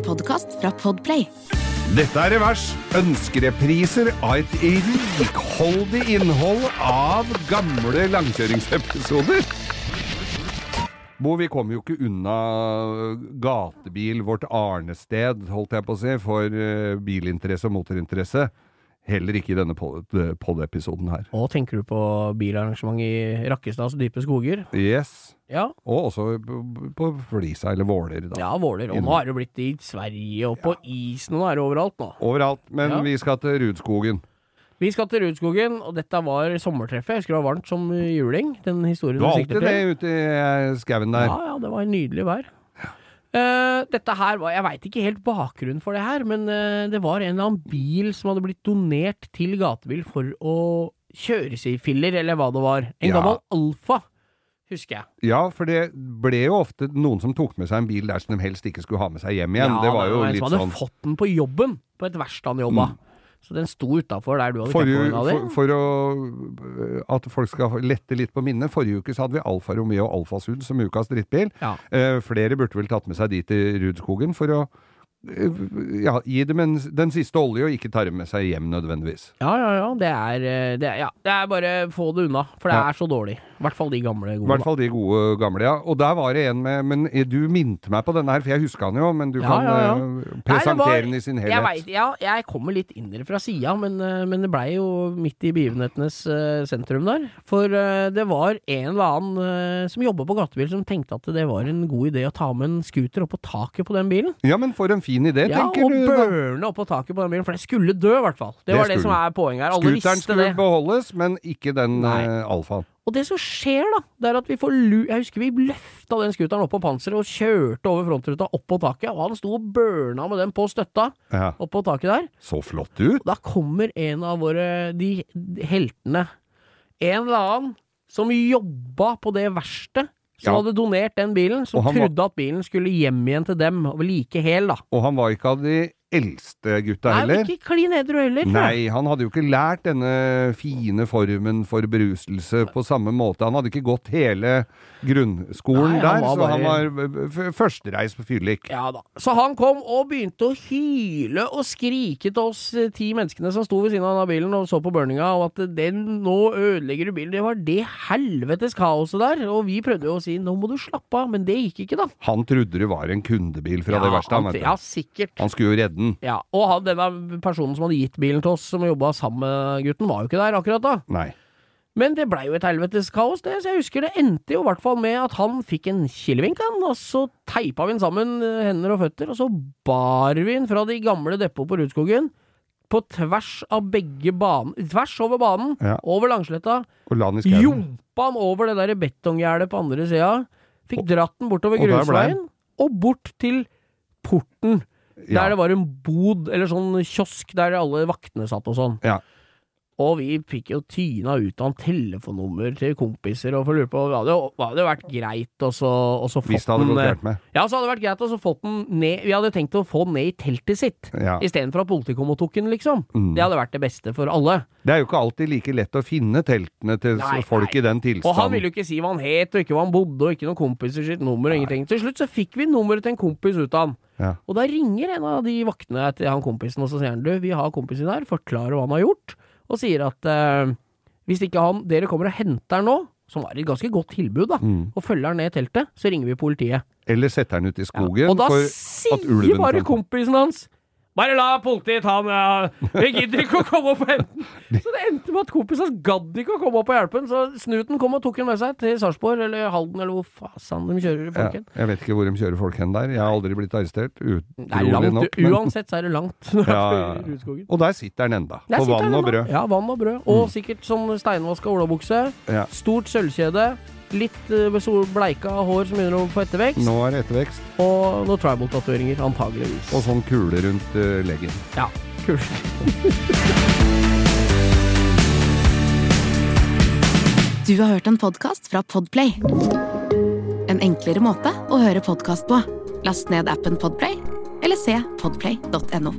en podkast fra Podplay. Dette er Revers. Ønskerepriser av et rikholdig innhold av gamle langkjøringsepisoder. Bo, vi kommer jo ikke unna gatebil, vårt arnested, holdt jeg på å si, for eh, bilinteresse og motorinteresse. Heller ikke i denne pod- pod-episoden her. Og tenker du på bilarrangement i Rakkestads dype skoger? Yes. Ja. Og også på, Flisa eller Våler, da. Ja, Våler. Og nå er det blitt i Sverige og på isen, og nå er det overalt nå. Overalt. Men Ja. vi skal til Rudskogen. Vi skal til Rudskogen, og dette var sommertreffet. Jeg husker det var varmt som juling. Den historien Du sikter alltid det ute i eh, skauen der. Ja, ja, det var nydelig vær. Eh, dette her var Jeg veit ikke helt bakgrunnen for det her, men uh, det var en eller annen bil som hadde blitt donert til gatebil for å kjøres i filler, eller hva det var. En Ja. gammel Alfa, husker jeg. Ja, for det ble jo ofte noen som tok med seg en bil der som de helst ikke skulle ha med seg hjem igjen. Ja, det var jo en litt som hadde sånn fått den på jobben, på et verksted han jobba. Så den sto utafor der du hadde for, campervogna di. for, for å At folk skal lette litt på minnet. Forrige uke så hadde vi Alfa Romeo og Alfa Sud som ukas drittbil. Ja. Eh, flere burde vel tatt med seg de til Rudskogen for å eh, ja, gi dem en, den siste olje, og ikke ta dem med seg hjem nødvendigvis. Ja, ja, ja. Det er, eh, det er, ja, det er bare få det unna, for det Ja. er så dårlig. I hvert fall de gamle I gode. hvert fall de gode gamle, ja. Og der var det en med Men du minte meg på denne her, for jeg huska den jo, men du Ja, kan ja, ja. eh, presentere den i sin Jeg, helhet. vet, ja, jeg kommer litt indre fra sida, men, eh, men det blei jo midt i begivenhetenes uh, sentrum der. For uh, det var en eller annen uh, som jobba på gatebil som tenkte at det var en god idé å ta med en scooter opp på taket på den bilen. Ja, men for en fin idé, Ja, tenker og du. Og burne opp på taket på den bilen, for det skulle dø, i hvert fall. Det, Det var det som er poenget her. Alle Scooteren skulle det. beholdes, men ikke den alfaen. Og det som skjer, da, det er at vi får lu... Jeg husker vi løfta den scooteren opp på panseret og kjørte over frontruta opp på taket, og han sto og burna med den på støtta Ja. opp på taket der. Så flott ut. Og da kommer en av våre de, de heltene, en eller annen, som jobba på det verkstedet, som Ja. hadde donert den bilen, som trodde var- at bilen skulle hjem igjen til dem, like hel, da. Og han var ikke av de eldste gutta Nei, heller. ikke klin edru heller. Nei, han hadde jo ikke lært denne fine formen for beruselse på samme måte. Han hadde ikke gått hele grunnskolen Nei, der, så han var førstereis på fyrlik. Ja da. Så han kom og begynte å hyle og skrike til oss eh, ti menneskene som sto ved siden av bilen og så på burninga, og at den nå ødelegger du bilen. Det var det helvetes kaoset der. Og vi prøvde jo å si nå må du slappe av, men det gikk ikke, da. Han trodde det var en kundebil fra det verste. Han, vet du. ja, sikkert. han skulle jo redde den. Ja, Og han, denne personen som hadde gitt bilen til oss, som jobba sammen med gutten, var jo ikke der akkurat da. Nei. Men det blei jo et helvetes kaos, det. Så jeg husker det endte jo i hvert fall med at han fikk en kilevink, han. Og så teipa vi den sammen, eh, hender og føtter, og så bar vi den fra de gamle depot på Rudskogen. På tvers av begge banen Tvers over banen, Ja. over Langsletta. Jompa han over det der betonggjerdet på andre sida. Fikk dratt den bortover grusveien, og bort til porten. Der det var en bod, eller sånn kiosk, der alle vaktene satt og sånn. Ja. Og vi fikk jo tyna ut av en telefonnummer til kompiser, og for å lure på jo det hadde vært greit å få Hvis fått det hadde den gått eh, gærent med. Ja, så hadde det vært greit å få den ned Vi hadde tenkt å få den ned i teltet sitt, Ja. istedenfor at politiet kom og tok den, liksom. Mm. Det hadde vært det beste for alle. Det er jo ikke alltid like lett å finne teltene til Nei, folk nei. i den tilstanden. Og han ville jo ikke si hva han het, og ikke hvor han bodde, og ikke noen kompiser sitt nummer, og ingenting. Til slutt så fikk vi nummeret til en kompis ut av han. Ja. Og da ringer en av de vaktene til han kompisen, og så sier han du, vi har kompisen her, forklarer hva han har gjort, og sier at eh, hvis ikke han, dere kommer og henter han nå, som var et ganske godt tilbud, da, Mm. og følger han ned i teltet, så ringer vi politiet. Eller setter han ut i skogen og da for sier at ulven bare kompisen hans bare la politiet ta den, vi gidder ikke å komme opp og hente den. Så det endte med at kompisen hans gadd ikke å komme opp og hjelpe den, så snuten kom og tok den med seg til Sarpsborg eller Halden eller hvor fasan de kjører folk hen. Jeg vet ikke hvor de kjører folk hen der. Jeg har aldri blitt arrestert. Er Utrolig nok. men- uansett så er det langt. Ja, ja, ja. Og der sitter den enda. Der På vann og brød. Mm. Ja, vann og brød. Og sikkert sånn steinvaska olabukse. Ja. Stort sølvkjede. Litt uh, bleika hår som begynner å få ettervekst. Nå er det ettervekst. Og noen tribal-tatoveringer, antageligvis. Og sånn kule rundt uh, leggen. Ja, Kule. Du har hørt en podkast fra Podplay. En enklere måte å høre podkast på. Last ned appen Podplay, eller se podplay.no.